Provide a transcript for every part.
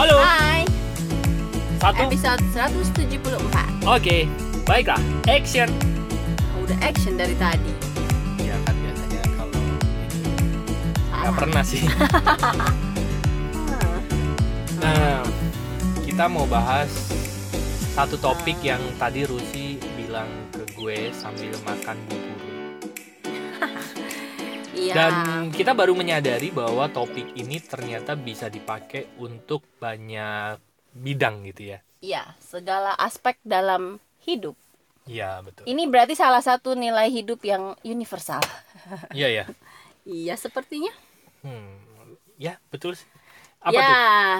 Halo. Hai, Satu. episode 174 Oke. Baiklah. Action. Oh, Udah action dari tadi Ya kan biasanya kalau nggak Salah. pernah sih. Ah. Nah, kita mau bahas satu topik yang tadi Rusi bilang ke gue sambil makan bubur. Iya Dan kita baru menyadari bahwa topik ini ternyata bisa dipakai untuk banyak bidang gitu ya. Iya, segala aspek dalam hidup Iya, betul. Ini berarti salah satu nilai hidup yang universal Iya ya. Iya, sepertinya Hmm. Ya, betul sih. Apa Ya tuh? eh,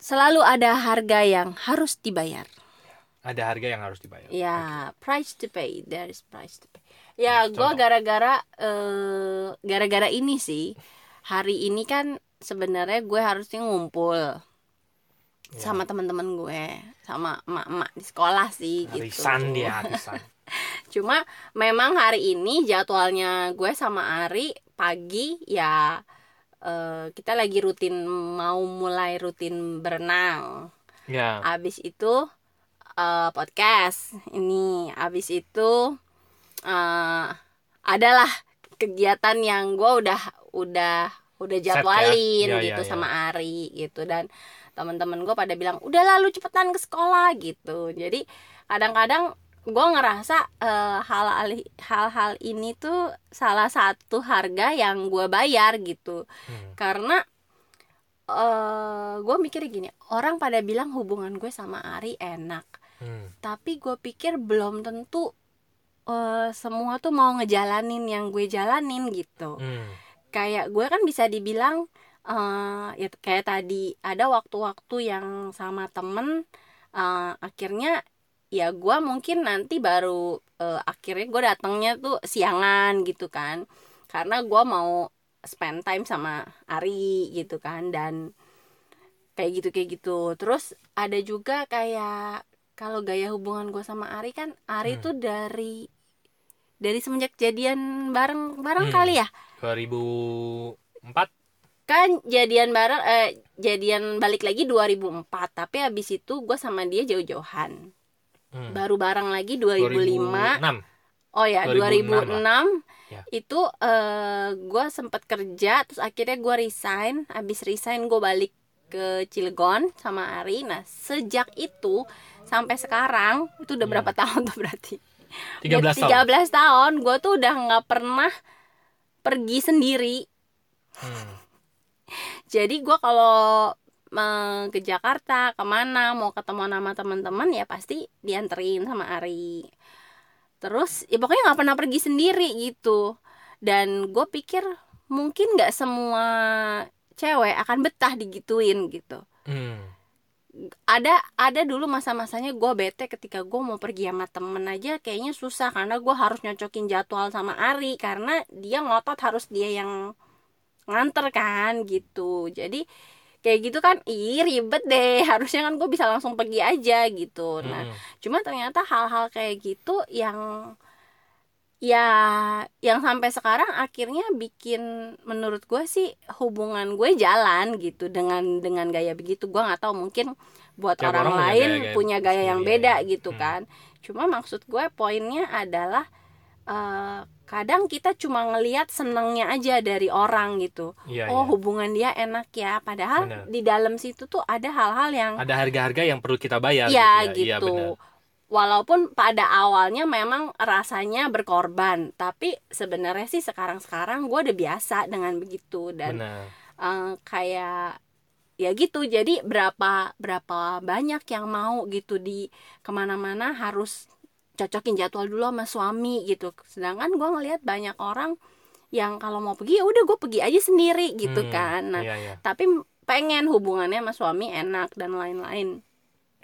Selalu ada harga yang harus dibayar Ada harga yang harus dibayar. Ya, price to pay. There is price to pay. Ya, gue gara-gara eh, gara-gara ini sih. Hari ini kan sebenarnya gue harusnya ngumpul Ya. sama teman-teman gue, sama emak-emak di sekolah sih gitu. Arisan dia, arisan. Cuma memang hari ini jadwalnya gue sama Ari pagi ya eh, kita lagi rutin mau mulai rutin berenang. Ya. Abis itu eh, podcast ini, abis itu eh, adalah kegiatan yang gue udah udah udah Set ya? jadwalin Ya, gitu ya, ya. sama Ari gitu dan teman-teman gue pada bilang udah lalu cepetan ke sekolah gitu. Jadi kadang-kadang gue ngerasa eh, hal-hal hal-hal ini tuh salah satu harga yang gue bayar gitu Hmm. karena eh gue mikir gini orang pada bilang hubungan gue sama Ari enak Hmm. tapi gue pikir belum tentu eh semua tuh mau ngejalanin yang gue jalanin gitu Hmm. kayak gue kan bisa dibilang eh ya kayak tadi ada waktu-waktu yang sama temen eh, akhirnya ya gue mungkin nanti baru eh, akhirnya gue datangnya tuh siangan gitu kan karena gue mau spend time sama Ari gitu kan dan kayak gitu kayak gitu terus ada juga kayak kalau gaya hubungan gue sama Ari kan Ari Hmm. tuh dari dari semenjak jadian bareng bareng Hmm. kali ya? 2004 kan jadian bareng eh jadian balik lagi 2004 tapi habis itu gue sama dia jauh-jauhan. Hmm. baru bareng lagi 2005 2006 oh ya 2006 2006 Ya. itu eh gue sempat kerja terus akhirnya gue resign. Habis resign gue balik ke Cilegon sama Ari. Nah sejak itu sampai sekarang itu udah Hmm. berapa tahun tuh berarti 13 Udah tahun. 13 tahun. Gue tuh udah nggak pernah pergi sendiri. Hmm. jadi gue kalau eh, ke Jakarta ke mana mau ketemu sama teman-teman ya pasti dianterin sama Ari. Terus ya pokoknya nggak pernah pergi sendiri gitu. Dan gue pikir mungkin nggak semua cewek akan betah digituin gitu. Hmm. Ada ada dulu masa-masanya gue bete ketika gue mau pergi sama temen aja kayaknya susah karena gue harus nyocokin jadwal sama Ari karena dia ngotot harus dia yang nganter kan gitu. Jadi kayak gitu kan ih ribet deh. Harusnya kan gue bisa langsung pergi aja gitu. Nah Hmm. cuma ternyata hal-hal kayak gitu yang ya yang sampai sekarang akhirnya bikin menurut gue sih hubungan gue jalan gitu dengan dengan gaya begitu gue nggak tahu mungkin buat Tiap orang, orang lain gaya-gaya punya gaya yang sendiri, beda ya. gitu Hmm. kan cuma maksud gue poinnya adalah eh, kadang kita cuma ngelihat senengnya aja dari orang gitu Iya, oh iya. hubungan dia enak ya padahal Benar. di dalam situ tuh ada hal-hal yang ada harga-harga yang perlu kita bayar ya gitu ya. Iya, gitu. benar. Walaupun pada awalnya memang rasanya berkorban, tapi sebenarnya sih sekarang-sekarang gue udah biasa dengan begitu dan Benar. eh, kayak ya gitu. Jadi berapa berapa banyak yang mau gitu di ke mana-mana harus cocokin jadwal dulu sama suami gitu. Sedangkan gue ngelihat banyak orang yang kalau mau pergi ya udah gue pergi aja sendiri gitu Hmm, kan. Nah Iya, iya. tapi pengen hubungannya sama suami enak dan lain-lain.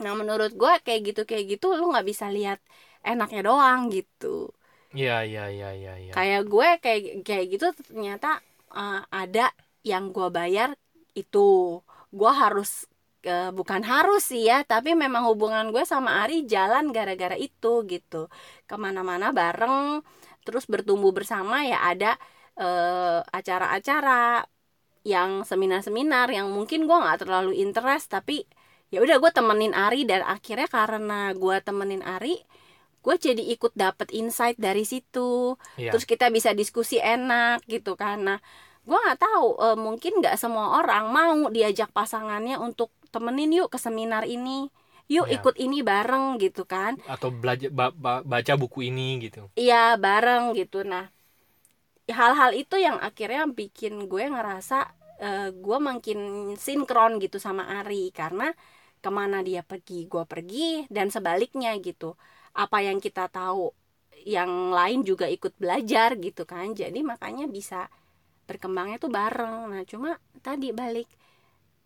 Nah menurut gue kayak gitu kayak gitu lu nggak bisa lihat enaknya doang gitu. Iya, iya, iya, iya, iya. Kayak gue kayak kayak gitu ternyata eh, ada yang gue bayar itu gue harus eh, bukan harus sih ya tapi memang hubungan gue sama Ari jalan gara-gara itu gitu ke mana-mana bareng terus bertumbuh bersama ya ada eh, acara-acara yang seminar-seminar yang mungkin gue nggak terlalu interest tapi ya udah gue temenin Ari dan akhirnya karena gue temenin Ari gue jadi ikut dapet insight dari situ. Iya. terus kita bisa diskusi enak gitu nah gue nggak tahu eh, mungkin nggak semua orang mau diajak pasangannya untuk temenin yuk ke seminar ini. Yuk Iya. ikut ini bareng gitu kan. Atau belajar ba- ba- baca buku ini gitu. Iya bareng gitu. Nah hal-hal itu yang akhirnya bikin gue ngerasa eh, gue makin sinkron gitu sama Ari. Karena ke mana dia pergi gue pergi dan sebaliknya gitu. Apa yang kita tahu yang lain juga ikut belajar gitu kan. Jadi makanya bisa berkembangnya tuh bareng. Nah cuma tadi balik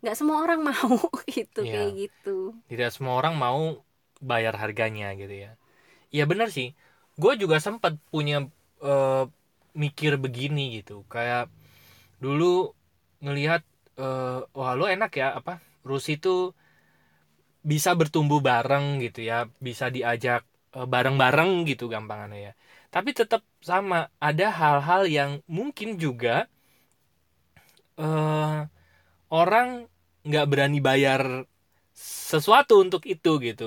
nggak semua orang mau gitu Iya. kayak gitu. Tidak semua orang mau bayar harganya gitu ya. Iya benar sih. Gue juga sempat punya eh, mikir begini gitu. Kayak dulu ngelihat eh, wah lo enak ya apa Rusi tuh bisa bertumbuh bareng gitu ya bisa diajak eh, bareng-bareng gitu gampangannya ya. Tapi tetap sama ada hal-hal yang mungkin juga eh orang nggak berani bayar sesuatu untuk itu gitu.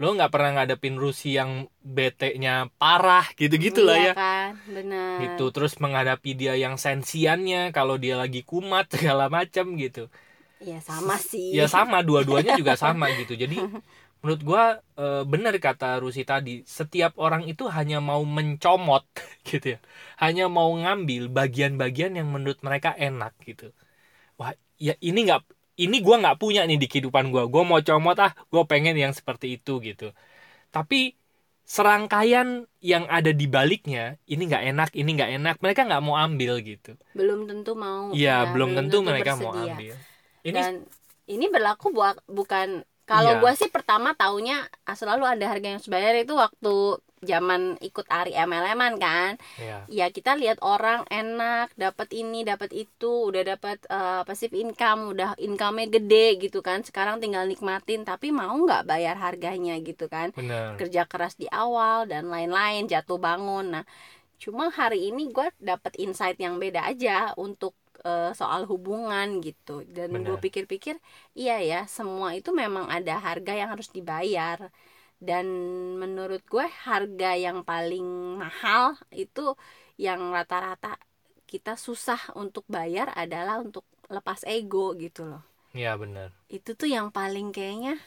Lo nggak pernah ngadepin Rusi yang bete-nya parah gitu gitulah Iya ya. kan benar gitu terus menghadapi dia yang sensiannya kalau dia lagi kumat segala macam gitu Iya sama sih ya sama dua-duanya juga sama gitu jadi menurut gua eh, benar kata Rusi tadi setiap orang itu hanya mau mencomot gitu ya hanya mau ngambil bagian-bagian yang menurut mereka enak gitu wah ya ini nggak ini gua nggak punya nih di kehidupan gua gua mau comot ah gue pengen yang seperti itu gitu tapi serangkaian yang ada di baliknya ini nggak enak ini nggak enak mereka nggak mau ambil gitu belum tentu mau Iya ya, belum tentu mereka mau bersedia. ambil ini dan ini berlaku buat bukan kalau Iya. gua sih pertama taunya ah, selalu ada harga yang harus bayar itu waktu zaman ikut Ari MLM-an kan. Ya ya kita lihat orang enak dapat ini dapat itu udah dapat eh, passive income udah income-nya gede gitu kan. Sekarang tinggal nikmatin tapi mau nggak bayar harganya gitu kan? Benar. Kerja keras di awal dan lain-lain jatuh bangun. Nah cuma hari ini gue dapet insight yang beda aja untuk eh, soal hubungan gitu. Dan gue pikir-pikir iya ya semua itu memang ada harga yang harus dibayar. Dan menurut gue harga yang paling mahal itu yang rata-rata kita susah untuk bayar adalah untuk lepas ego gitu loh. Iya benar. Itu tuh yang paling kayaknya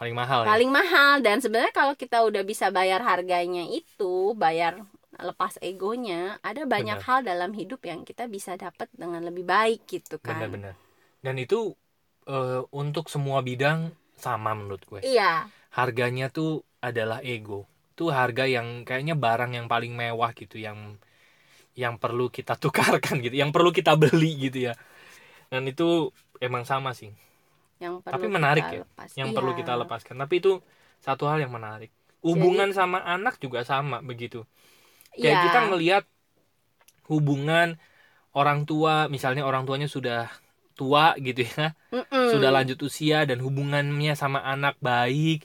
paling mahal ya? paling mahal. Dan sebenarnya kalau kita udah bisa bayar harganya itu bayar lepas egonya ada banyak Benar. hal dalam hidup yang kita bisa dapat dengan lebih baik gitu kan. Benar-benar dan itu eh, untuk semua bidang sama menurut gue. Iya. Harganya tuh adalah ego. Itu harga yang kayaknya barang yang paling mewah gitu yang yang perlu kita tukarkan gitu yang perlu kita beli gitu ya. Dan itu emang sama sih. Yang perlu Tapi menarik kita ya, lepas. yang Iya. perlu kita lepaskan. Tapi itu satu hal yang menarik. Hubungan sama anak juga sama begitu kayak Iya. kita ngelihat hubungan orang tua misalnya orang tuanya sudah tua gitu ya Mm-mm. sudah lanjut usia dan hubungannya sama anak baik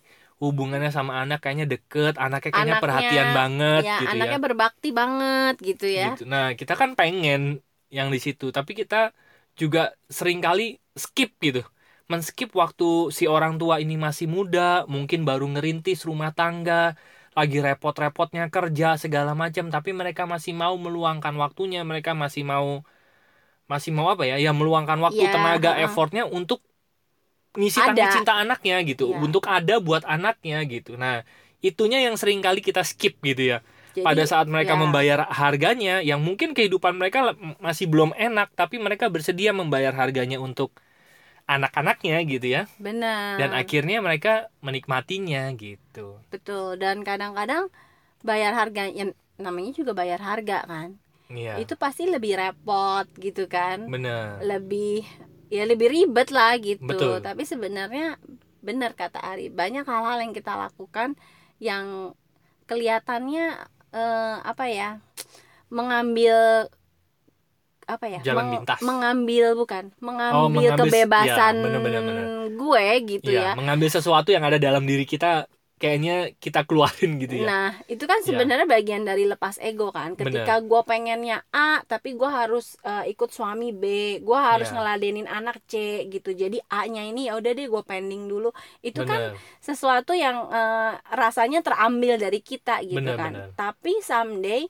hubungannya sama anak kayaknya deket anaknya kayaknya Anaknya, perhatian banget ya gitu anaknya ya berbakti banget gitu ya gitu. nah kita kan pengen yang di situ tapi kita juga sering kali skip gitu men-skip waktu si orang tua ini masih muda mungkin baru ngerintis rumah tangga lagi repot-repotnya kerja segala macam. Tapi mereka masih mau meluangkan waktunya. Mereka masih mau masih mau apa ya? Ya meluangkan waktu Ya, tenaga effortnya untuk ngisi Ada. tangki cinta anaknya gitu. Iya. untuk ada buat anaknya gitu. Nah itunya yang sering kali kita skip gitu ya. Jadi, pada saat mereka ya, membayar harganya yang mungkin kehidupan mereka masih belum enak tapi mereka bersedia membayar harganya untuk anak-anaknya gitu ya. Benar. Dan akhirnya mereka menikmatinya gitu. Betul. Dan kadang-kadang bayar harga yang namanya juga bayar harga kan. Iya. Itu pasti lebih repot gitu kan. Bener lebih ya lebih ribet lah gitu. Betul. tapi sebenarnya benar kata Ari. Banyak hal-hal yang kita lakukan yang kelihatannya eh, apa ya mengambil apa ya Jalan pintas. mengambil bukan mengambil, Oh, mengambil- kebebasan ya, bener, bener, bener. gue gitu Iya, ya mengambil sesuatu yang ada dalam diri kita kayaknya kita keluarin gitu ya Nah, itu kan sebenarnya bagian dari lepas ego kan. Ketika gue pengennya A, tapi gue harus eh, ikut suami B, gue harus Ya. ngeladenin anak C gitu. Jadi A-nya ini ya udah deh gue pending dulu. Itu kan bener sesuatu yang eh, rasanya terambil dari kita gitu Bener, kan. bener. Tapi someday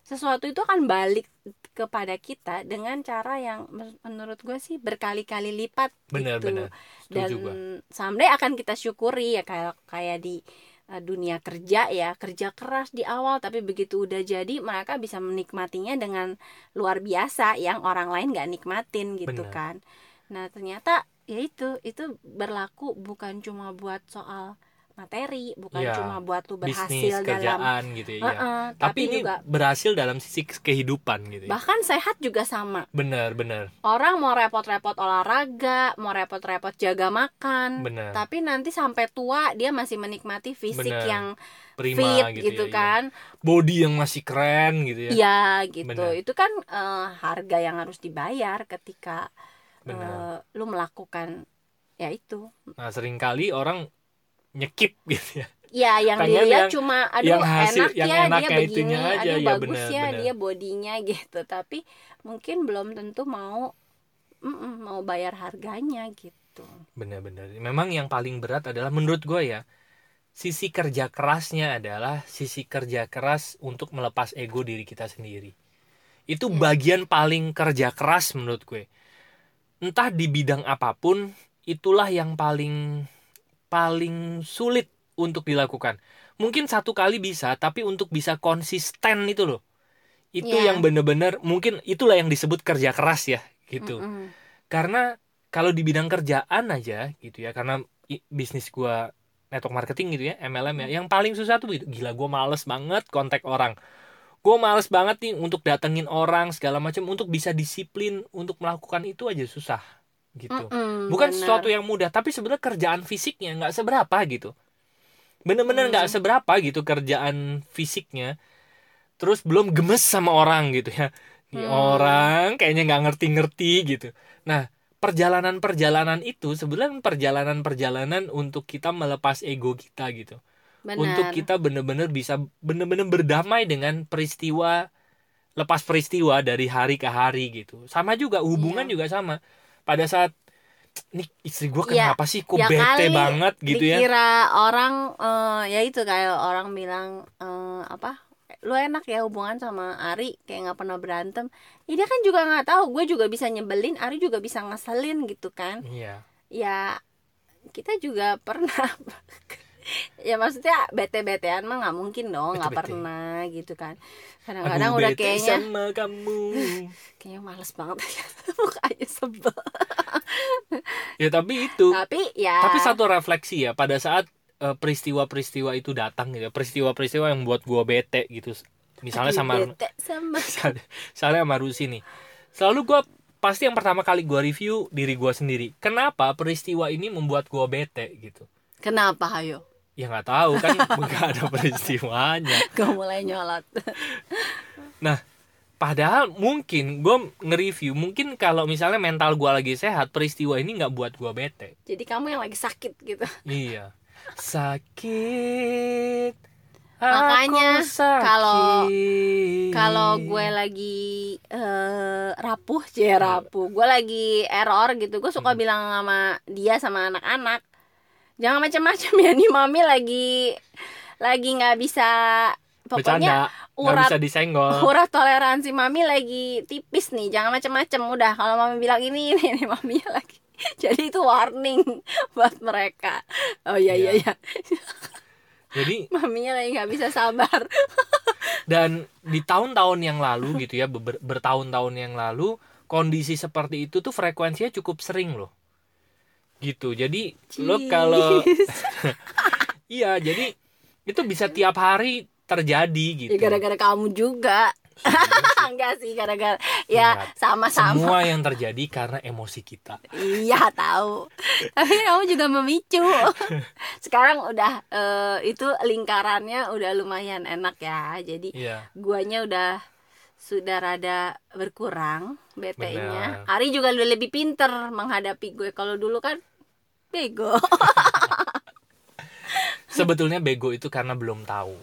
sesuatu itu akan balik kepada kita dengan cara yang men- menurut gue sih berkali-kali lipat bener gitu. bener dan gua. someday akan kita syukuri ya kayak kayak di uh, dunia kerja ya kerja keras di awal tapi begitu udah jadi mereka bisa menikmatinya dengan luar biasa yang orang lain nggak nikmatin gitu Benar. kan. Nah ternyata ya itu itu berlaku bukan cuma buat soal materi bukan Iya, cuma buat lu bisnis berhasil dalam kerjaan gitu ya. Iya. Heeh, tapi, tapi ini juga berhasil dalam sisi kehidupan gitu ya. Bahkan sehat juga sama. Bener bener orang mau repot-repot olahraga mau repot-repot jaga makan bener tapi nanti sampai tua dia masih menikmati fisik Bener. yang prima fit gitu, gitu, ya, iya. kan. Body yang masih keren gitu ya. Iya gitu. Bener. itu kan eh, harga yang harus dibayar ketika bener eh, lu melakukan ya itu. Nah sering kali orang nyekip gitu ya. Ya yang Pengen dilihat yang- cuma aduh yang hasil- enak yang ya dia enaknya begini aja, aduh ya bagus bener, ya bener. dia bodinya gitu. Tapi mungkin belum tentu mau mm-mm, mau bayar harganya gitu. Bener-bener memang yang paling berat adalah menurut gue ya sisi kerja kerasnya adalah sisi kerja keras untuk melepas ego diri kita sendiri. Itu Ya. bagian paling kerja keras menurut gue. Entah di bidang apa pun itulah yang paling paling sulit untuk dilakukan. Mungkin satu kali bisa tapi untuk bisa konsisten itu loh. Itu Ya. yang bener-bener mungkin itulah yang disebut kerja keras ya gitu. Mm-mm. karena kalau di bidang kerjaan aja gitu ya karena bisnis gua network marketing gitu ya MLM ya yang paling susah tuh gitu. gila gua males banget kontak orang. Gua males banget nih untuk datengin orang segala macam. Untuk bisa disiplin untuk melakukan itu aja susah gitu Mm-mm, bukan bener. sesuatu yang mudah tapi sebenarnya kerjaan fisiknya nggak seberapa gitu bener-bener nggak Hmm. seberapa gitu kerjaan fisiknya terus belum gemes sama orang gitu ya Nih Hmm. orang kayaknya nggak ngerti-ngerti gitu nah perjalanan-perjalanan itu sebenarnya perjalanan-perjalanan untuk kita melepas ego kita gitu Benar. untuk kita bener-bener bisa bener-bener berdamai dengan peristiwa lepas peristiwa dari hari ke hari gitu sama juga hubungan Iya. juga sama pada saat nih istri gue Iya, kenapa sih kok ya bete kali banget gitu ya? dikira orang eh, ya itu kayak orang bilang eh, apa lu enak ya hubungan sama Ari kayak nggak pernah berantem. Ya dia kan juga nggak tahu gue juga bisa nyebelin Ari juga bisa ngeselin gitu kan. Iya. Ya kita juga pernah ya maksudnya bete-betean mah nggak mungkin dong nggak pernah gitu kan. Kadang-kadang udah kayaknya sama kamu. Kayaknya males banget. Mukanya sebel. Ya tapi itu. Tapi ya. Tapi satu refleksi ya pada saat eh, peristiwa-peristiwa itu datang gitu peristiwa-peristiwa yang buat gua bete gitu. Misalnya Aduh, sama bete sama. misalnya, misalnya sama Rusi nih. Selalu gua pasti yang pertama kali gua review diri gua sendiri. Kenapa peristiwa ini membuat gua bete gitu? Kenapa ayo ya nggak tahu kan nggak ada peristiwanya. Gue mulai nyolot padahal mungkin gua nge-review mungkin kalau misalnya mental gua lagi sehat peristiwa ini nggak buat gua bete. Jadi kamu yang lagi sakit gitu. Iya. Sakit. Makanya, kalau- kalau gue lagi eh, rapuh sih rapuh. Gue lagi error gitu gue suka Hmm. bilang sama dia sama anak-anak jangan macam-macam ya nih mami lagi lagi nggak bisa pokoknya bercanda urat bisa disenggol. urat toleransi mami lagi tipis nih jangan macam-macam udah kalau mami bilang ini ini, ini maminya lagi jadi itu warning buat mereka oh iya iya Iya. iya Jadi maminya lagi nggak bisa sabar dan di tahun-tahun yang lalu gitu ya ber- bertahun-tahun yang lalu kondisi seperti itu tuh frekuensinya cukup sering loh. Gitu. Jadi lo kalau iya jadi itu bisa tiap hari terjadi gitu. ya gara-gara kamu juga enggak sih gara-gara ya sama-sama Semua yang terjadi karena emosi kita. iya tahu tapi kamu juga memicu sekarang udah eh, itu lingkarannya udah lumayan enak ya jadi Iya. guanya udah sudah rada berkurang BT-nya. Ari juga udah lebih pinter menghadapi gue. Kalau dulu kan bego. sebetulnya bego itu karena belum tahu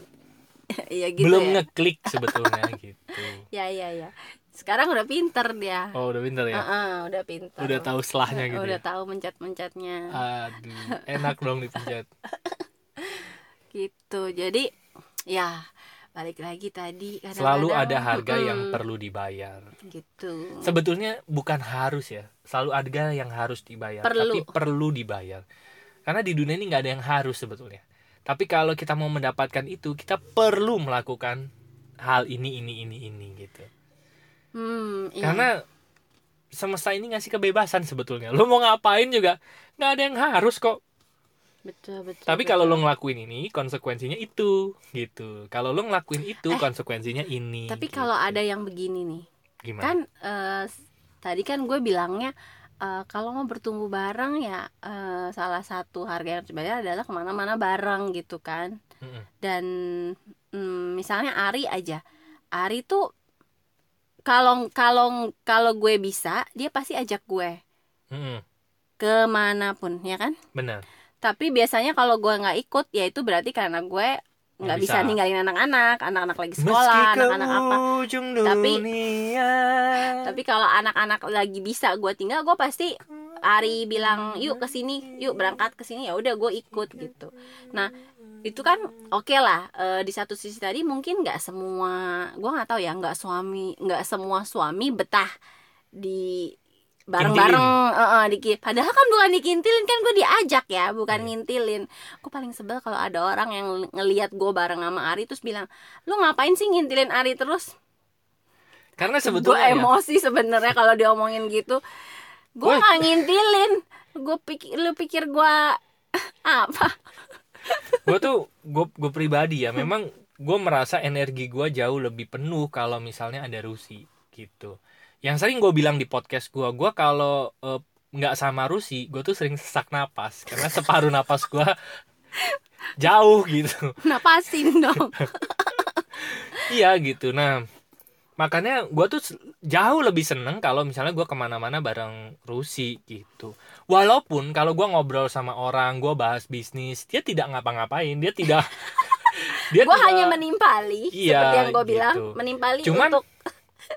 Iya gitu belum ya. ngeklik sebetulnya gitu Ya ya ya. Sekarang udah pinter dia. oh udah pinter ya Heeh, udah pinter. udah tahu selahnya gitu Udah ya? tahu mencet-mencetnya. aduh enak dong dipencet Gitu. Jadi ya balik lagi tadi selalu ada harga yang mm-mm, perlu dibayar. Gitu. sebetulnya bukan harus ya selalu ada yang harus dibayar Perlu. tapi perlu. dibayar. Karena di dunia ini nggak ada yang harus sebetulnya. Tapi kalau kita mau mendapatkan itu kita perlu melakukan hal ini ini ini ini gitu. Hmm, iya. karena semesta ini ngasih kebebasan sebetulnya. Lo mau ngapain juga? Nggak ada yang harus kok betul betul. tapi betul. kalau lo ngelakuin ini konsekuensinya itu gitu kalau lo ngelakuin itu Eh, konsekuensinya ini Tapi gitu. kalau ada yang begini nih, gimana kan s- tadi kan gue bilangnya eh, kalau mau bertumbuh bareng ya eh, salah satu harga yang harus dibayar adalah ke mana-mana bareng gitu kan. Mm-mm. Dan mm, misalnya Ari aja, Ari tuh kalau kalau kalau gue bisa dia pasti ajak gue Mm-mm. ke mana pun ya kan. benar Tapi biasanya kalau gue nggak ikut ya itu berarti karena gue nggak bisa. bisa. ninggalin anak-anak, anak-anak lagi sekolah, anak-anak apa. Tapi- dunia Tapi kalau anak-anak lagi bisa gue tinggal, gue pasti Ari bilang yuk ke sini, yuk berangkat ke sini ya udah gue ikut gitu. Nah itu kan oke lah Eh, di satu sisi tadi mungkin nggak semua gue nggak tahu ya nggak suami nggak semua suami betah di bareng-bareng eh, diki- padahal kan bukan dikintilin kan gue diajak ya bukan Iya. ngintilin. Gue paling sebel kalau ada orang yang ngelihat gue bareng sama Ari terus bilang lu ngapain sih ngintilin Ari terus? Karena gue sebetulnya ya, emosi sebenarnya kalau diomongin gitu. Gue nggak ngintilin. Gue pikir lu pikir gue apa? Gue tuh gue gue pribadi ya memang gue merasa energi gue jauh lebih penuh kalau misalnya ada Rusi gitu yang sering gue bilang di podcast gue gue kalau eh, nggak sama Rusi gue tuh sering sesak napas. Karena separuh napas gue jauh gitu. Napasin dong. Iya gitu. Nah makanya gue tuh jauh lebih seneng kalau misalnya gue ke mana-mana bareng Rusi gitu. Walaupun kalau gue ngobrol sama orang gue bahas bisnis dia tidak ngapa-ngapain dia tidak dia gue hanya menimpali Iya, seperti yang gue gitu. bilang menimpali Cuman- untuk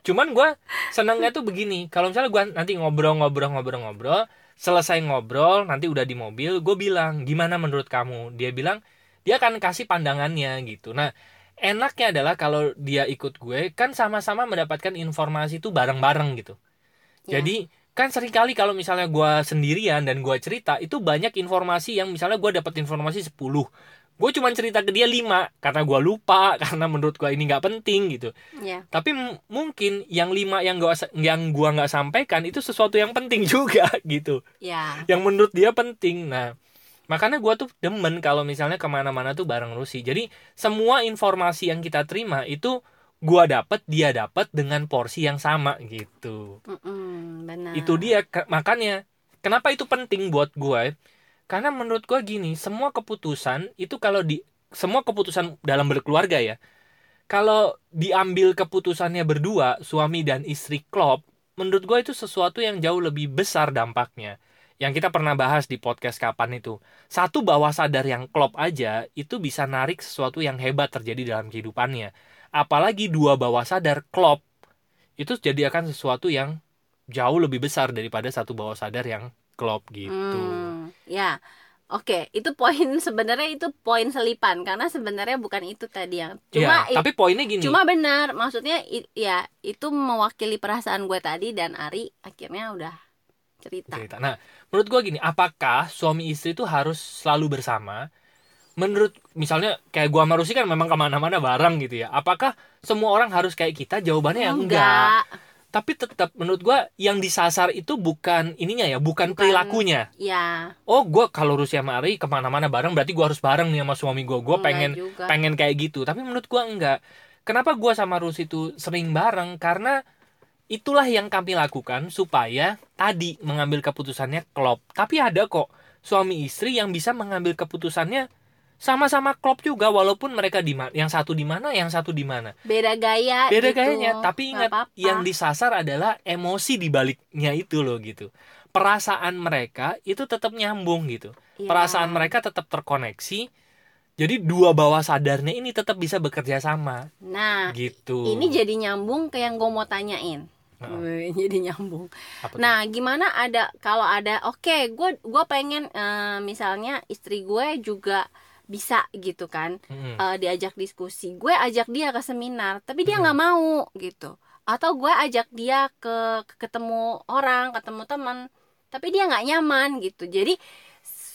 cuman gue senengnya tuh begini kalau misalnya gue nanti ngobrol-ngobrol-ngobrol-ngobrol selesai ngobrol nanti udah di mobil gue bilang gimana menurut kamu? Dia bilang dia akan kasih pandangannya gitu. Nah enaknya adalah kalau dia ikut gue kan sama-sama mendapatkan informasi itu bareng-bareng gitu. Ya. jadi kan sering kali kalau misalnya gue sendirian dan gue cerita itu banyak informasi yang misalnya gue dapat informasi 10 gue cuma cerita ke dia 5 karena gue lupa karena menurut gue ini nggak penting gitu. Ya tapi mungkin yang lima yang gua yang gua nggak sampaikan itu sesuatu yang penting juga gitu. Ya yang menurut dia penting. Nah makanya gua tuh demen kalau misalnya ke mana-mana tuh bareng Rusi. Jadi semua informasi yang kita terima itu gua dapet dia dapet dengan porsi yang sama gitu. Mm-mm, benar. Itu dia makanya kenapa itu penting buat gue karena menurut gue gini semua keputusan itu kalau di semua keputusan dalam berkeluarga ya kalau diambil keputusannya berdua suami dan istri klop menurut gue itu sesuatu yang jauh lebih besar dampaknya. Yang kita pernah bahas di podcast kapan itu. Satu bawah sadar yang klop aja itu bisa narik sesuatu yang hebat terjadi dalam kehidupannya. Apalagi dua bawah sadar klop itu jadi akan sesuatu yang jauh lebih besar daripada satu bawah sadar yang klop gitu. Hmm, ya oke itu poin sebenarnya itu poin selipan karena sebenarnya bukan itu tadi yang cuma ya, tapi poinnya gini. Cuma benar, maksudnya ya itu mewakili perasaan gue tadi dan Ari akhirnya udah cerita. cerita. Nah, menurut gua gini, apakah suami istri itu harus selalu bersama? Menurut misalnya kayak gua sama Rusi kan memang ke mana-mana bareng gitu ya. Apakah semua orang harus kayak kita? Jawabannya ya enggak. Tapi tetap menurut gua yang disasar itu bukan ininya ya, bukan, Bukan- perilakunya. Ya, Oh, gua kalau Rusi sama Ari ke mana-mana bareng, berarti gua harus bareng nih sama suami gua. Gua enggak pengen juga. pengen kayak gitu tapi menurut gua enggak kenapa gua sama Rusi itu sering bareng karena itulah yang kami lakukan supaya tadi mengambil keputusannya klop tapi ada kok suami istri yang bisa mengambil keputusannya sama-sama klop juga walaupun mereka di yang satu di mana yang satu di mana beda gaya beda gitu. gayanya tapi ingat apa-apa. yang disasar adalah emosi di baliknya itu loh gitu perasaan mereka itu tetap nyambung gitu Iya. perasaan mereka tetap terkoneksi jadi dua bawah sadarnya ini tetap bisa bekerja sama nah gitu ini jadi nyambung ke yang gue mau tanyain. Wih, jadi nyambung Apa tuh? Nah, gimana ada kalau ada oke, gue gua pengen eh, misalnya istri gue juga bisa gitu kan Mm-mm. eh, diajak diskusi. Gue ajak dia ke seminar, tapi dia Hmm. nggak mau gitu. Atau gue ajak dia ke, ke ketemu orang, ketemu teman, tapi dia nggak nyaman gitu. Jadi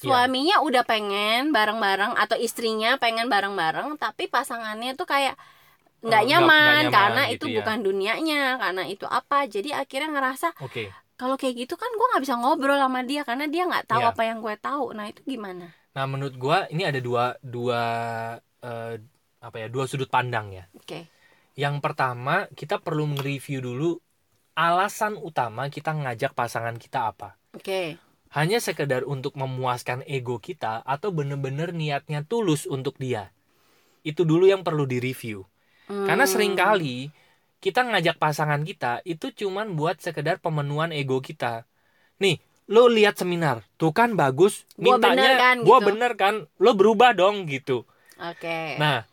suaminya udah pengen bareng-bareng atau istrinya pengen bareng-bareng, tapi pasangannya tuh kayak Oh, nggak nyaman, nyaman karena gitu itu ya. bukan dunianya, karena itu apa. Jadi akhirnya ngerasa oke kalau kayak gitu kan gue nggak bisa ngobrol sama dia karena dia nggak tahu Iya. apa yang gue tahu nah itu gimana nah menurut gua ini ada dua dua eh, apa ya dua sudut pandang ya. Oke. Yang pertama kita perlu nge-review dulu alasan utama kita ngajak pasangan kita apa. Oke. Hanya sekedar untuk memuaskan ego kita atau bener-bener niatnya tulus untuk dia. Itu dulu yang perlu direview. Karena Hmm, sering kali kita ngajak pasangan kita itu cuman buat sekedar pemenuhan ego kita. Nih lo lihat seminar tuh kan bagus Gua bener mintanya kan, gua gitu. bener kan lo berubah dong gitu oke nah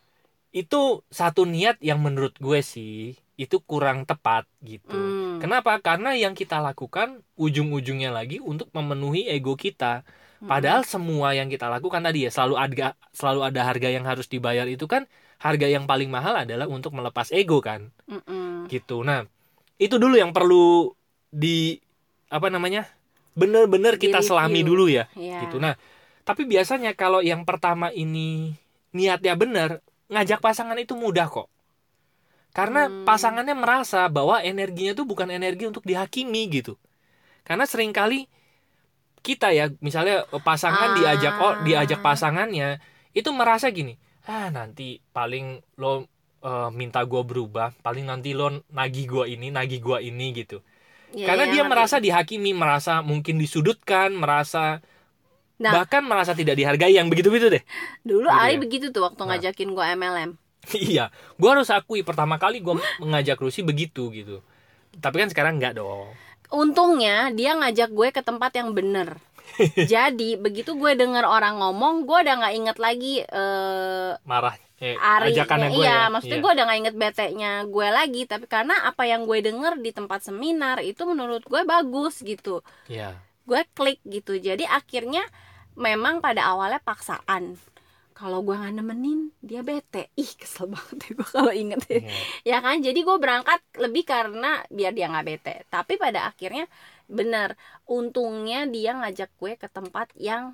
itu satu niat yang menurut gue sih itu kurang tepat gitu Hmm, Kenapa? Karena yang kita lakukan ujung-ujungnya lagi untuk memenuhi ego kita. hmm, Padahal semua yang kita lakukan tadi ya selalu ada selalu ada harga yang harus dibayar itu kan harga yang paling mahal adalah untuk melepas ego kan. mm-mm. Gitu. Nah, itu dulu yang perlu di apa namanya? Bener-bener kita Di-review. selami dulu ya. Iya. Gitu. Nah, tapi biasanya kalau yang pertama ini niatnya bener, ngajak pasangan itu mudah kok. Karena Hmm. pasangannya merasa bahwa energinya itu bukan energi untuk dihakimi gitu. Karena sering kali kita ya, misalnya pasangan Ah. diajak oh diajak pasangannya itu merasa gini, ah nanti paling lo eh, minta gua berubah, paling nanti lo nagih gua ini, nagih gua ini gitu. Iya, Karena iya, dia ngerti. merasa dihakimi, merasa mungkin disudutkan, merasa Nah. bahkan merasa tidak dihargai yang begitu-begitu deh. dulu gitu Ari ya. begitu tuh waktu Nah. ngajakin gue MLM iya, gua harus akui pertama kali gua mengajak Rusi begitu gitu. Tapi kan sekarang enggak dong. untungnya dia ngajak gue ke tempat yang bener jadi begitu gue denger orang ngomong gue udah nggak inget lagi eh Marah eh, Ari ajakannya gue iya, ya. maksudnya Iya. gue udah gak inget bete-nya gue lagi tapi karena apa yang gue denger di tempat seminar itu menurut gue bagus gitu Iya. gue klik gitu jadi akhirnya memang pada awalnya paksaan kalau gue nggak nemenin dia bete ih kesel banget ya gue kalau inget ya. Iya. ya kan jadi gue berangkat lebih karena biar dia nggak bete tapi pada akhirnya bener untungnya dia ngajak gue ke tempat yang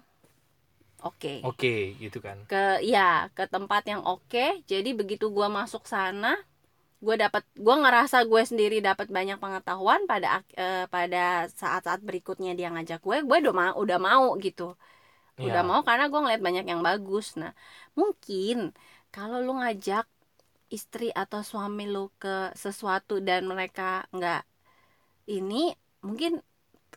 oke Oke, gitu kan. ke ya ke tempat yang oke jadi begitu gua masuk sana gue dapat gua ngerasa gue sendiri dapat banyak pengetahuan pada eh, pada saat-saat berikutnya dia ngajak gue gue udah mau udah mau gitu udah Iya. mau karena gue ngeliat banyak yang bagus nah mungkin kalau lu ngajak istri atau suami lu ke sesuatu dan mereka nggak ini mungkin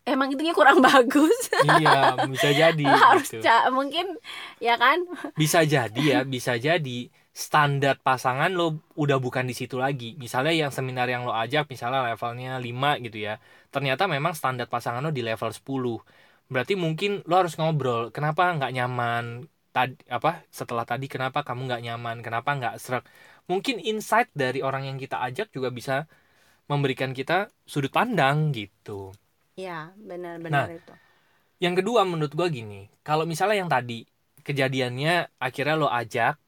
emang itunya kurang bagus iya, bisa jadi harus gitu. ca- mungkin ya kan Bisa jadi ya, bisa jadi standar pasangan lo udah bukan di situ lagi. Misalnya yang seminar yang lo ajak misalnya levelnya 5 gitu ya. Ternyata memang standar pasangan lo di level 10. Berarti mungkin lo harus ngobrol, kenapa nggak nyaman? Tadi apa setelah tadi kenapa kamu nggak nyaman? Kenapa nggak serak? Mungkin insight dari orang yang kita ajak juga bisa memberikan kita sudut pandang gitu. Ya, benar-benar itu. Yang kedua menurut gua gini, kalau misalnya yang tadi kejadiannya akhirnya lo ajak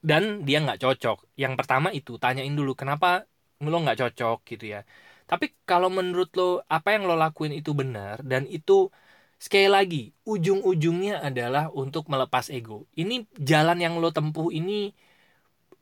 dan dia nggak cocok. Yang pertama itu tanyain dulu kenapa lo nggak cocok gitu ya. Tapi kalau menurut lo apa yang lo lakuin itu benar dan itu sekali lagi ujung-ujungnya adalah untuk melepas ego. Ini jalan yang lo tempuh ini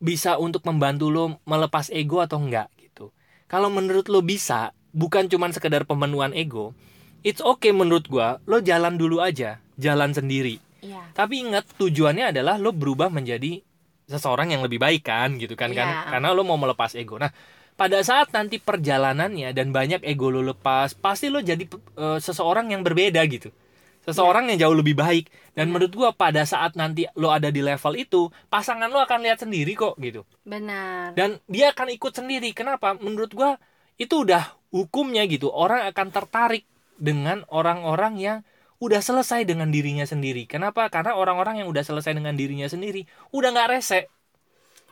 bisa untuk membantu lo melepas ego atau enggak gitu. Kalau menurut lo bisa, bukan cuman sekedar pemenuhan ego, it's okay menurut gua, lo jalan dulu aja, jalan sendiri. Iya. Tapi ingat tujuannya adalah lo berubah menjadi seseorang yang lebih baik kan gitu kan kan Iya. karena lo mau melepas ego. Nah, pada saat nanti perjalanannya dan banyak ego lo lepas, pasti lo jadi eh, seseorang yang berbeda gitu. Seseorang yang jauh lebih baik dan Iya. menurut gua pada saat nanti lo ada di level itu, pasangan lo akan lihat sendiri kok gitu. Benar. Dan dia akan ikut sendiri. Kenapa? Menurut gua itu udah hukumnya gitu. Orang akan tertarik dengan orang-orang yang udah selesai dengan dirinya sendiri. Kenapa? Karena orang-orang yang udah selesai dengan dirinya sendiri udah nggak rese.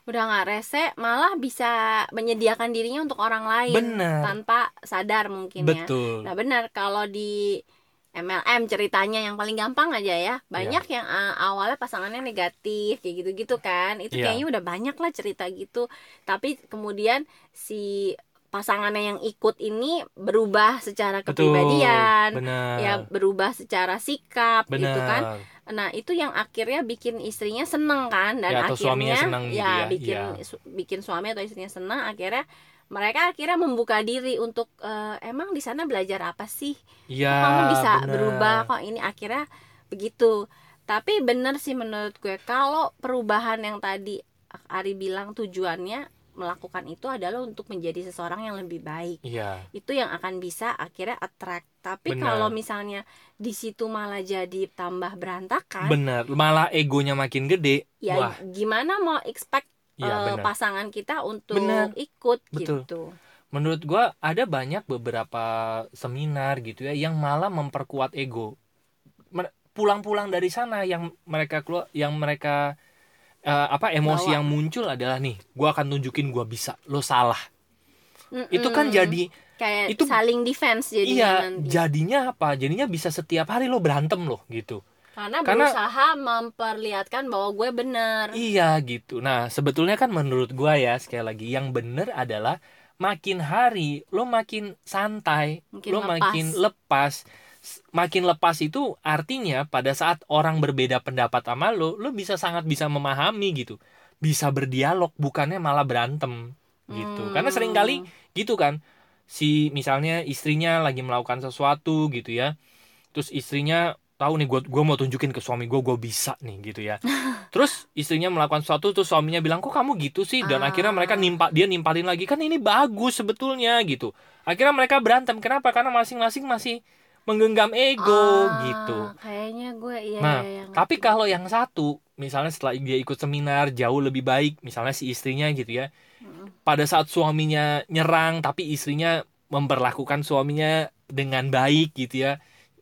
udah nggak rese malah bisa menyediakan dirinya untuk orang lain Bener. tanpa sadar mungkin ya Betul. nah benar kalau di MLM ceritanya yang paling gampang aja ya banyak yang uh, awalnya pasangannya negatif kayak gitu-gitu kan itu Iya. kayaknya udah banyak lah cerita gitu tapi kemudian si pasangannya yang ikut ini berubah secara Betul. kepribadian Benar. ya berubah secara sikap Benar. gitu kan Nah itu yang akhirnya bikin istrinya seneng kan dan Ya, atau akhirnya seneng gitu ya, ya, bikin su- bikin suami atau istrinya seneng akhirnya mereka akhirnya membuka diri untuk "Eh, emang di sana belajar apa sih. Kok kamu bisa benar. berubah kok ini akhirnya begitu tapi bener sih menurut gue kalau perubahan yang tadi Ari bilang tujuannya melakukan itu adalah untuk menjadi seseorang yang lebih baik Iya. itu yang akan bisa akhirnya attract tapi kalau misalnya di situ malah jadi tambah berantakan Benar. Malah egonya makin gede. ya Wah. gimana mau expect eh, benar. pasangan kita untuk Benar. ikut Betul. gitu Menurut gua ada banyak beberapa seminar gitu ya yang malah memperkuat ego. Pulang-pulang dari sana yang mereka keluar yang mereka eh, apa emosi Bawa. yang muncul adalah nih, gua akan tunjukin gua bisa, lo salah. Itu kan Mm-mm. jadi kayak itu- saling defense jadinya iya, nanti jadinya apa? Jadinya bisa setiap hari lo berantem loh gitu. karena, karena- berusaha memperlihatkan bahwa gue benar Iya gitu. Nah sebetulnya kan menurut gua ya sekali lagi yang bener adalah makin hari lo makin santai, Makin lo lepas. makin lepas. Makin lepas itu artinya pada saat orang berbeda pendapat sama lo, lo bisa sangat bisa memahami gitu, bisa berdialog bukannya malah berantem gitu. Hmm. Karena sering kali gitu kan, si misalnya istrinya lagi melakukan sesuatu gitu ya, terus istrinya tahu nih gue gua mau tunjukin ke suami gue gue bisa nih gitu ya terus istrinya melakukan sesuatu terus suaminya bilang kok kamu gitu sih dan Ah. akhirnya mereka nimpa dia nimpalin lagi kan ini bagus sebetulnya gitu akhirnya mereka berantem kenapa karena masing-masing masih menggenggam ego Ah, gitu kayaknya gue iya Nah, iya, tapi ngerti. kalau yang satu misalnya setelah dia ikut seminar jauh lebih baik misalnya si istrinya gitu ya Mm. pada saat suaminya nyerang tapi istrinya memperlakukan suaminya dengan baik gitu ya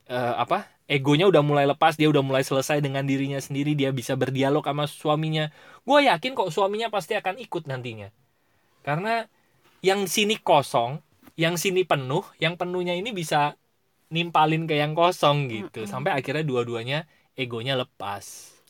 Eh, apa egonya udah mulai lepas dia udah mulai selesai dengan dirinya sendiri dia bisa berdialog sama suaminya gue yakin kok suaminya pasti akan ikut nantinya karena yang sini kosong yang sini penuh yang penuhnya ini bisa nimpalin ke yang kosong gitu Mm-mm. sampai akhirnya dua-duanya egonya lepas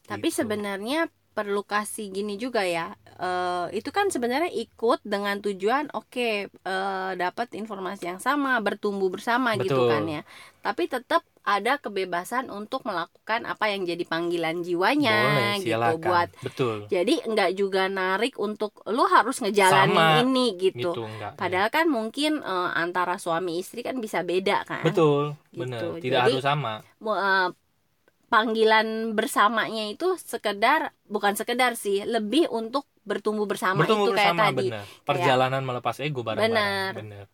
Tapi gitu. sebenarnya perlu kasih gini juga ya. Eh, itu kan sebenarnya ikut dengan tujuan oke eh, dapat informasi yang sama, bertumbuh bersama gitu Betul. kan ya. Tapi tetap ada kebebasan untuk melakukan apa yang jadi panggilan jiwanya boleh gitu buat. betul Jadi nggak juga narik untuk lu harus ngejalanin Sama, ini gitu. gitu enggak Padahal kan mungkin eh, antara suami istri kan bisa beda kan. betul Gitu. benar tidak Jadi, harus sama eh, panggilan bersamanya itu sekedar bukan sekedar sih lebih untuk bertumbuh bersama bertumbuh itu kayak bersama tadi. benar. Perjalanan melepas ego bareng-bareng Benar. benar.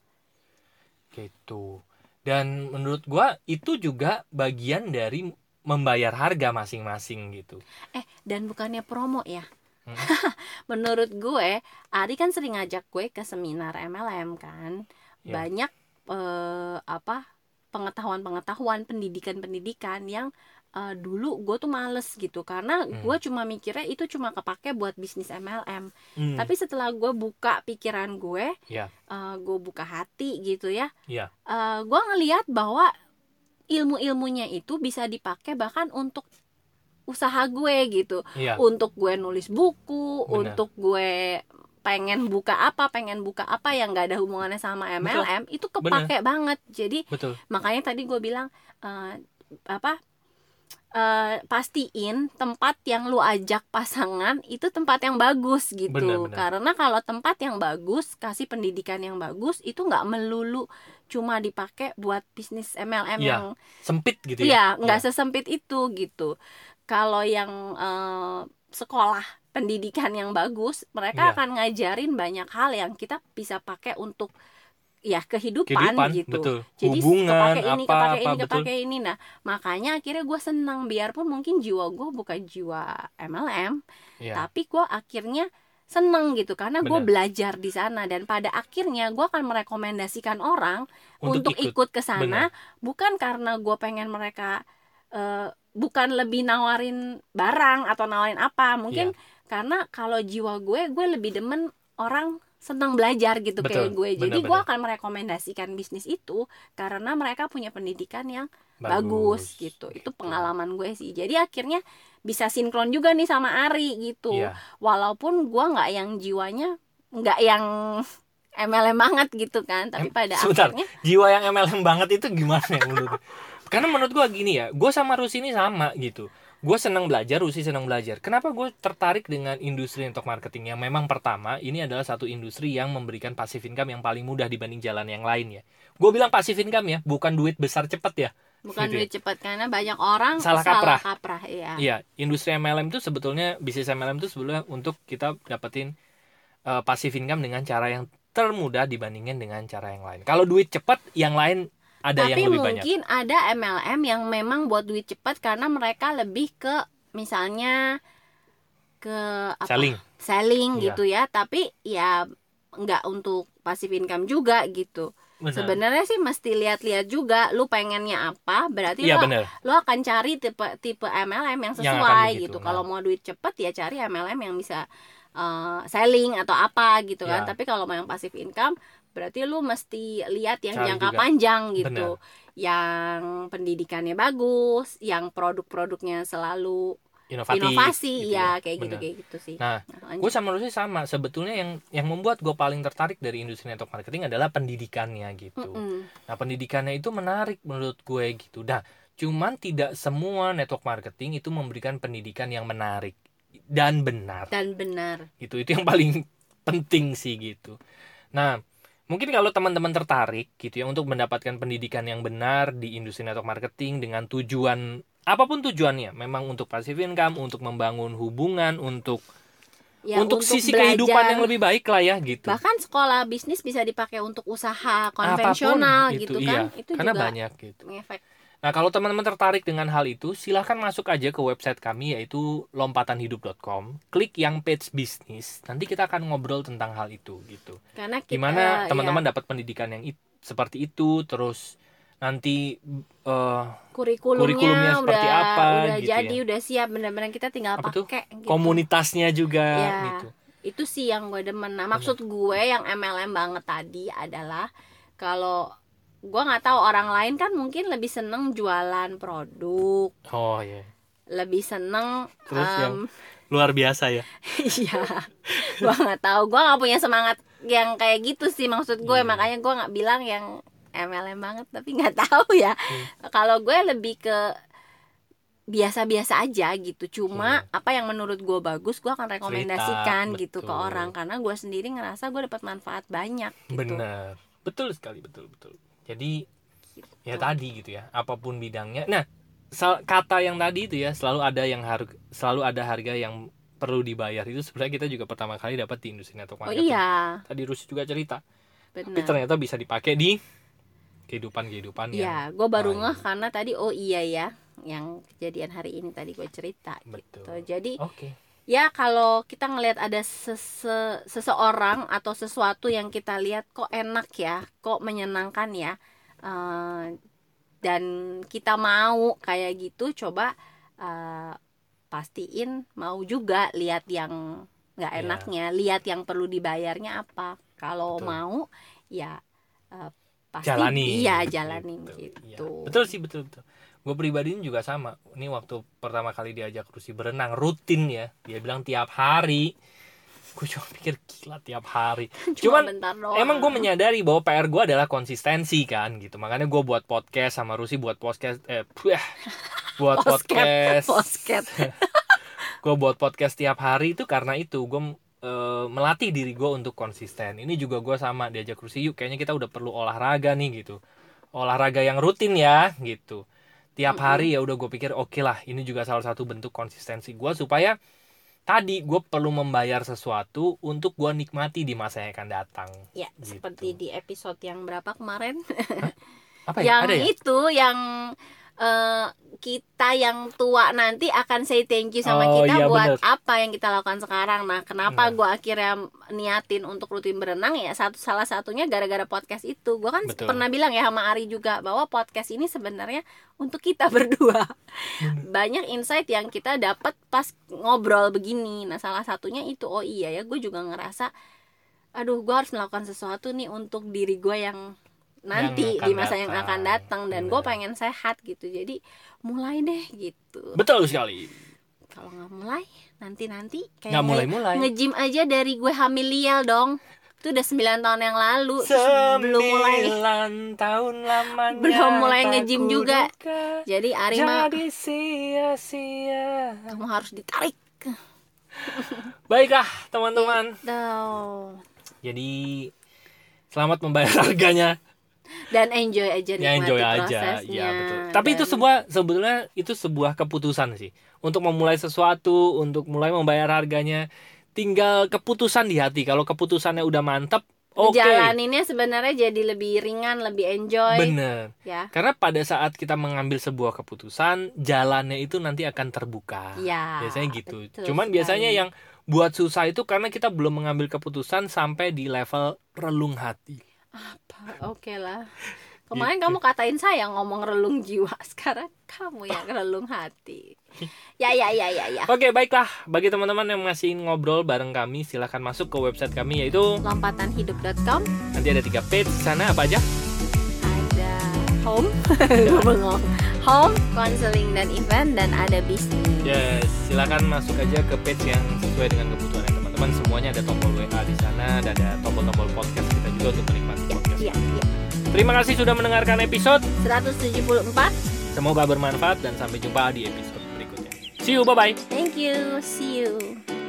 Gitu. Dan menurut gua itu juga bagian dari membayar harga masing-masing gitu. Eh dan bukannya promo ya? Hmm. menurut gue Ari kan sering ngajak gue ke seminar MLM kan. Ya. banyak eh, apa pengetahuan-pengetahuan pendidikan-pendidikan yang eh, dulu gue tuh males gitu karena Hmm. gue cuma mikirnya itu cuma kepake buat bisnis MLM Hmm, tapi setelah gue buka pikiran gue Ya. eh, gue buka hati gitu ya Ya. eh, gue ngelihat bahwa ilmu-ilmunya itu bisa dipakai bahkan untuk usaha gue gitu iya untuk gue nulis buku Benar. untuk gue pengen buka apa pengen buka apa yang nggak ada hubungannya sama MLM itu kepake banget jadi betul makanya tadi gue bilang eh, apa eh, pastiin tempat yang lu ajak pasangan itu tempat yang bagus gitu Benar, benar. karena kalau tempat yang bagus kasih pendidikan yang bagus itu nggak melulu cuma dipakai buat bisnis MLM Iya, yang sempit gitu iya ya nggak sesempit itu gitu kalau yang eh, sekolah pendidikan yang bagus mereka Iya. akan ngajarin banyak hal yang kita bisa pakai untuk ya kehidupan, kehidupan gitu. betul. Jadi hubungan kepake ini apa kepake apa ini betul. kepake ini. Nah makanya akhirnya gue senang. Biarpun mungkin jiwa gue bukan jiwa MLM ya tapi gue akhirnya seneng gitu. Karena gue belajar di sana. Dan pada akhirnya gue akan merekomendasikan orang untuk, ikut, ke sana. Bukan karena gue pengen mereka eh, bukan lebih nawarin barang atau nawarin apa. Mungkin Iya. karena kalau jiwa gue gue lebih demen orang senang belajar gitu Betul, kayak gue. Jadi gue akan merekomendasikan bisnis itu karena mereka punya pendidikan yang bagus, gitu. Itu pengalaman gue sih. Jadi akhirnya bisa sinkron juga nih sama Ari gitu. Iya. walaupun gue nggak yang jiwanya nggak yang MLM banget gitu kan. Tapi Em, pada sebentar. akhirnya jiwa yang MLM banget itu gimana ya menurut? Karena menurut gua gini ya gue sama Rusi ini sama gitu gue senang belajar Rusi senang belajar kenapa gue tertarik dengan industri network marketing yang memang pertama ini adalah satu industri yang memberikan passive income yang paling mudah dibanding jalan yang lain ya gue bilang passive income ya bukan duit besar cepet ya bukan Gitu ya. duit cepat karena banyak orang Salah kaprah. kaprah iya Iya, industri MLM itu sebetulnya bisnis MLM itu sebetulnya untuk kita dapetin uh, passive income dengan cara yang termudah dibandingin dengan cara yang lain. Kalau duit cepat, yang lain ada tapi yang lebih banyak. mungkin ada MLM yang memang buat duit cepat karena mereka lebih ke misalnya ke apa Selling. selling Iya. gitu ya tapi ya nggak untuk passive income juga gitu Benar. sebenarnya sih mesti lihat-lihat juga lu pengennya apa berarti Iya lu benar. lo akan cari tipe tipe MLM yang Yang sesuai begitu, gitu. nah. Kalau mau duit cepet ya cari MLM yang bisa uh, selling atau apa gitu kan. Ya. Tapi kalau mau yang passive income berarti lu mesti lihat yang Cari jangka juga. panjang gitu. Yang pendidikannya bagus, yang produk-produknya selalu Inovatif. inovasi gitu ya, kayak gitu Benar. kayak gitu sih. Nah, lanjut. gue sama Rusi sama. Sebetulnya yang yang membuat gue paling tertarik dari industri network marketing adalah pendidikannya gitu. Mm-mm. Nah, pendidikannya itu menarik menurut gue gitu. Nah, cuman tidak semua network marketing itu memberikan pendidikan yang menarik dan benar. dan benar. gitu itu yang paling penting sih gitu nah mungkin kalau teman-teman tertarik gitu ya untuk mendapatkan pendidikan yang benar di industri network marketing dengan tujuan apa pun tujuannya memang untuk passive income untuk membangun hubungan untuk Ya, untuk, sisi belajar. kehidupan yang lebih baik lah ya gitu bahkan sekolah bisnis bisa dipakai untuk usaha konvensional Apa pun gitu, itu, kan. iya. Itu karena juga banyak gitu ngefek. Nah, kalau teman-teman tertarik dengan hal itu, silahkan masuk aja ke website kami yaitu lompatanhidup.com. Klik yang page bisnis. Nanti kita akan ngobrol tentang hal itu gitu. Karena kita, Gimana ya, teman-teman dapat pendidikan yang it- seperti itu, terus nanti eh, kurikulumnya, kurikulumnya udah seperti apa, udah gitu jadi ya. udah siap benar-benar kita tinggal Apa tuh? pakai gitu. komunitasnya juga Ya. gitu. itu sih yang gue demen nah maksud gue yang MLM banget tadi adalah kalau gue nggak tahu orang lain kan mungkin lebih seneng jualan produk Oh iya. lebih seneng Terus em, yang luar biasa ya. iya gue nggak tahu gue nggak punya semangat yang kayak gitu sih maksud gue Iya. makanya gue nggak bilang yang MLM banget tapi nggak tahu ya Hmm. kalau gue lebih ke biasa-biasa aja gitu cuma Iya. apa yang menurut gue bagus gue akan rekomendasikan Cerita, gitu ke betul. orang karena gue sendiri ngerasa gue dapat manfaat banyak gitu Benar. Betul sekali, betul betul. Jadi Gitu. ya tadi gitu ya, apa pun bidangnya. Nah, kata yang tadi itu ya, selalu ada yang harga selalu ada harga yang perlu dibayar. Itu sebenarnya kita juga pertama kali dapat di industri network oh marketing. iya Tadi Rusi juga cerita. Tapi benar ternyata bisa dipakai di kehidupan-kehidupan yang Iya, gue baru ngeh karena tadi oh iya ya, yang kejadian hari ini tadi gue cerita Betul. gitu. Jadi Oke. Ya kalau kita ngelihat ada sese- seseorang atau sesuatu yang kita lihat kok enak ya, kok menyenangkan ya, eh, dan kita mau kayak gitu, coba eh, pastiin mau juga lihat yang nggak Iya. enaknya, lihat yang perlu dibayarnya apa. Kalau Betul. mau ya eh, pasti Jalani. iya jalanin Iya. gitu. Betul sih, betul betul. Gue pribadi juga sama. Ini waktu pertama kali diajak Rusi berenang rutin ya. Dia bilang tiap hari. Gue cuma pikir gila tiap hari. Cuma Cuman. Emang gue menyadari bahwa PR gue adalah konsistensi kan gitu. Makanya gue buat podcast sama Rusi buat podcast eh puh, buat podcast. posket. gue buat podcast tiap hari itu karena itu gue eh, melatih diri gue untuk konsisten. Ini juga gue sama diajak Rusi yuk kayaknya kita udah perlu olahraga nih gitu. Olahraga yang rutin ya gitu. Tiap hari ya udah gue pikir oke lah ini juga salah satu bentuk konsistensi gue supaya tadi gue perlu membayar sesuatu untuk gue nikmati di masa yang akan datang. Ya, Gitu. seperti di episode yang berapa kemarin? Apa ya? yang Ada ya? itu yang eh, kita yang tua nanti akan say thank you sama Oh, kita iya, buat bener. apa yang kita lakukan sekarang. Nah, kenapa Nah. gua akhirnya niatin untuk rutin berenang ya satu salah satunya gara-gara podcast itu. Gua kan Betul. pernah bilang ya sama Ari juga bahwa podcast ini sebenarnya untuk kita berdua. Banyak insight yang kita dapat pas ngobrol begini. Nah, salah satunya itu oh iya ya, gue juga ngerasa aduh, gue harus melakukan sesuatu nih untuk diri gue yang nanti di masa yang datang. akan datang dan gue pengen sehat gitu. Jadi mulai deh gitu. Betul sekali. Kalau nggak mulai nanti nanti kayak Nggak mulai-mulai. nge-gym aja dari gue hamil lial dong. Itu udah 9 tahun yang lalu belum mulai tahun lamanya Belum mulai nge-gym juga. kuduga jadi Ari mah Jadi sia-sia kamu harus ditarik Baiklah teman-teman Tuh. Jadi Selamat membayar harganya dan enjoy aja Ya enjoy aja prosesnya ya betul. Tapi itu sebuah sebetulnya itu sebuah keputusan sih Untuk memulai sesuatu Untuk mulai membayar harganya Tinggal keputusan di hati Kalau keputusannya udah mantep Oke Jalaninnya sebenarnya jadi lebih ringan, lebih enjoy Bener ya. Karena pada saat kita mengambil sebuah keputusan, jalannya itu nanti akan terbuka. Ya, biasanya gitu. betul Cuman sekali. biasanya yang buat susah itu karena kita belum mengambil keputusan sampai di level relung hati. Apa? Oke lah. Kemarin Gitu. kamu katain saya ngomong relung jiwa, sekarang kamu yang relung hati. Ya ya ya ya ya. Oke, baiklah. Bagi teman-teman yang masih ngobrol bareng kami, silahkan masuk ke website kami yaitu Lompatanhidup.com nanti ada tiga page sana apa aja? ada home, bengong. home, counseling dan event dan ada bisnis. Yes, silahkan masuk aja ke page yang sesuai dengan kebutuhan teman-teman. Semuanya ada tombol WA di sana dan ada tombol-tombol podcast kita juga untuk menikmati podcast. iya, iya. Terima kasih sudah mendengarkan episode. 174. Semoga bermanfaat dan sampai jumpa di episode berikutnya. See you, bye-bye. Thank you. See you.